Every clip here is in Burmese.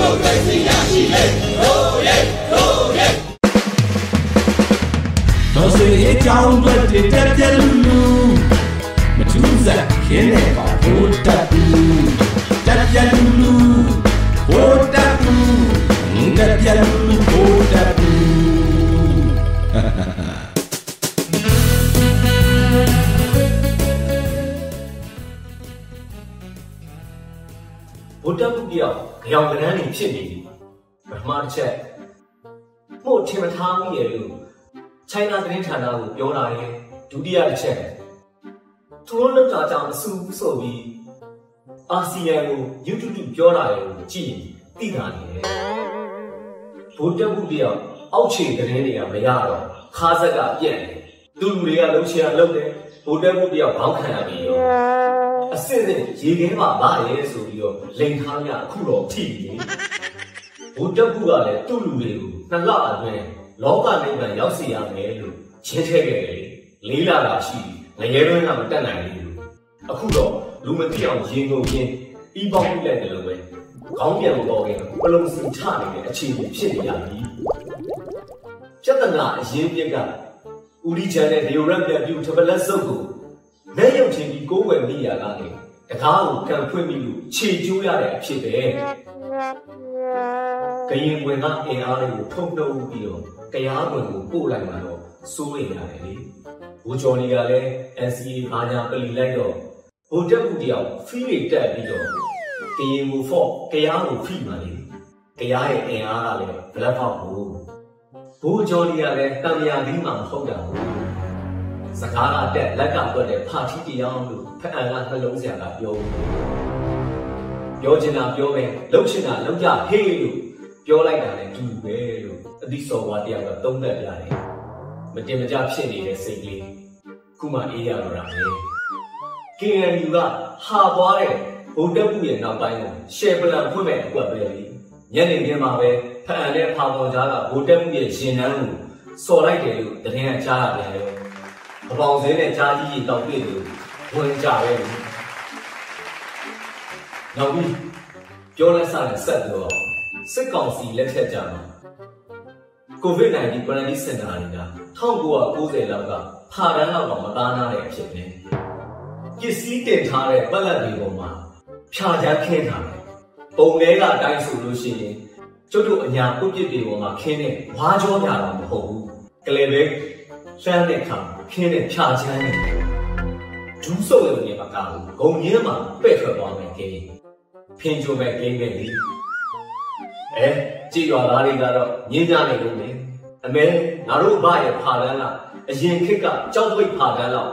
မိုကရေစီရရှိလေရိုးရဲရိုးရဲတော်စေအကြောင်းတွေတက်ပြက်လူလူမထူးစားခင်းနေပါဘိုးတက်လူတက်ပြက်လူလူ ဘုဒ္ဓဘုရားကြောင်ကနန်းနေဖြစ်နေပြီပထမတစ်ချက်မို့ထင်မထားမိရဲ့လို့ချိုင်းနာသတင်းဌာနကိုပြောတာရဲ့ဒုတိယတစ်ချက်သူတို့လောက်တာကြောင့်အဆူဆိုပြီးအာဆီယံကို YouTube ပြောတာရဲ့ကိုကြည့်ရင်သိတာနေတယ်ဘုဒ္ဓဘုရားအောက်ခြေသတင်းတွေကမရတော့ခါဆက်ကပြက်တယ်သူလူတွေကလှုပ်ရှားလှုပ်တယ်ဘုဒ္ဓဘုရားဘောင်းခံရပြီးရော အစစ်စစ်ရေခဲပါပါရဲဆိုပြီးတော့လိန်ထားရအခုတော့ထိပြီဘုဒ္ဓဘုရားလည်းသူ့လူတွေကိုနှစ်လအတွင်းလောကနိဗ္ဗာန်ရောက်စေရမယ်လို့ချင်းထဲခဲ့တယ်လေးလာတာရှိငရဲတွင်းကမတက်နိုင်ဘူးအခုတော့လူမသိအောင်ရင်ကုန်ချင်းဤပေါင်းပြလိုက်တယ်လို့ပဲခေါင်းပြန်မပေါ်ခင်ပလုံစီချနေတဲ့အခြေအနေဖြစ်နေရပြီပြဿနာအရင်ပြက်ကဦးဒီချန်တဲ့ဒေယိုရက်ပြန်ပြူထပလက်စုပ်ကို လက်ရုပ်ချင်းပြီးကိုးဝယ်မိရတာလေတကားကိုကံဖွင့်ပြီးလို့ခြေကျိုးရတဲ့အဖြစ်ပဲကရင်ဝင်ကအင်အားတွေကိုထုံနှုတ်ပြီးတော့ကြားဝင်ကိုပို့လိုက်မှတော့စိုးရိမ်ရတယ်လေဘူကျော်လီကလည်း NCA ဘာညာပလီလိုက်တော့ဟိုတက်မှုတယောက်ဖီးတွေတက်ပြီးတော့ကရင်ကိုဖော့ကြားကိုဖိမှလေကြားရဲ့အင်အားကလည်းဘလက်ဖောက်ဘူးဘူကျော်လီကလည်းတံမြာပြီးမှမဟုတ်တာဘူး စကားကတက်လက်ကတွက်တဲ့ဖာထီတရားလို့ဖအန်ကနှလုံးဆရာကပြောပြောချင်တာပြောမယ်လှုပ်ချင်တာလှုပ်ကြဟေးလို့ပြောလိုက်တာလည်းတူပဲလို့အသီးစော်ဝါတယောက်ကသုံးသပ်ပြတယ်မတင်မကြဖြစ်နေတဲ့စိတ်ကလေးခုမှအေးရတော့တာပဲ KNU ကဟာပွားတဲ့ဗုဒ္ဓဘုရဲ့နောက်ပိုင်းကိုရှယ်ပလန်ဖွင့်မဲ့အကွက်ပဲလေညနေခင်းမှာပဲဖအန်တဲ့ဖာပေါ်ကြားကဗုဒ္ဓဘုရဲ့ရှင်နန်းကိုစော်လိုက်တယ်လို့တရင်ကကြားရတယ်လေ အပေါင်စင်းနဲ့ကြားကြီးကြီးတောက်ပြည့်လို့ဝင်ကြပဲလေနောက်ပြီးပြောလက်စနဲ့ဆက်ပြောစစ်ကောင်စီလက်ထက်ကြမှာ COVID-19 quarantine center တွေက1990လောက်ကဖာတန်းလောက်တော့မသားနာတဲ့အဖြစ်ပဲပစ္စည်းတင်ထားတဲ့ပတ်လက်တွေပေါ်မှာဖြာချမ်းခင်းထားတယ်ပုံလေးကအတိုင်းဆိုလို့ရှိရင်ကျုပ်တို့အညာပုတ်ပစ်တွေပေါ်မှာခင်းတဲ့ဝါးကြောပြတာမဟုတ်ဘူးကလေးပဲလှမ်းတဲ့ခါ ခင်းတဲ့ဖြာချမ်းနေဒူးဆုပ်ရုံနဲ့မကဘူးဂုံညင်းမှာပဲ့ထွက်သွားမယ်ကိန်းဖင်ကြိုမဲ့ကိန်းပဲလေအဲကြည်ရွာသားတွေကတော့ညင်းကြနေလို့လေအမဲငါတို့ဘရဲ့ဖာလန်းကအရင်ခေတ်ကကြောက်ပိတ်ဖာလန်းလောက်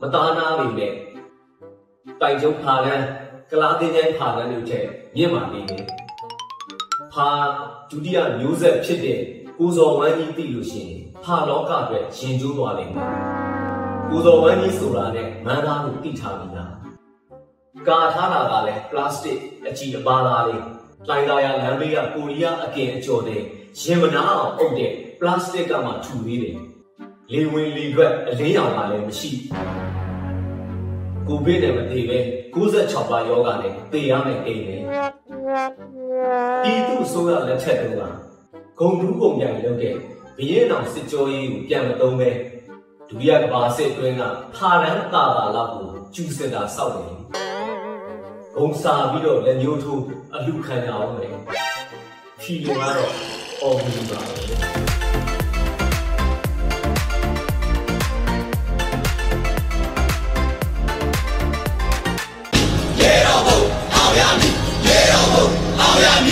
မသားနာပေမဲ့တိုင်ကျုံဖာလန်းကလားတင်းကျဲဖာလန်းတို့ချက်မြင့်မာနေတယ်ဖာဒုတိယမျိုးဆက်ဖြစ်တဲ့ကိုဇော်ဝမ်းကြီးသိလို့ရှိရင် ဖာလောကအတွက်ရင်ကျိုးသွားလိမ့်မယ်ကိုဇော်ဝမ်းကြီးဆိုတာနဲ့မန်းသားကိုသိထားပြီးသားကာထားတာကလည်းပလတ်စတစ်အကြည့်အပါသားလေးလိုင်သာယာလမ်းဘေးကကိုရီးယားအကင်အကျော်တဲ့ရင်မနာအောင်အုပ်တဲ့ပလတ်စတစ်ကမှထူသေးတယ်လေဝင်လေထွက်အလင်းရောင်ကလည်းမရှိကိုဗစ်နဲ့မသေးပဲ96ပါးယောဂနဲ့သေရမယ်အိမ်ပဲဒီသူ့ဆိုရလက်ထက်တုန်းကဂုံတူးပုံပြိုင်လုပ်တဲ့ ဘရင်တော်စစ်ကြောရေးကိုပြန်မသုံးပဲဒုတိယကဘာစစ်အတွင်းကဖာရန်တာတာလောက်ကိုကျူစင်တာစောက်တယ်ဂုံစာပြီးတော့လက်ညှိုးထိုးအလူခံရအောင်လေဖြီလုံကတော့အော်ဘူးပါပဲရေတော်ဘုံအောင်ရမည်ရေတော်ဘုံအောင်ရမည်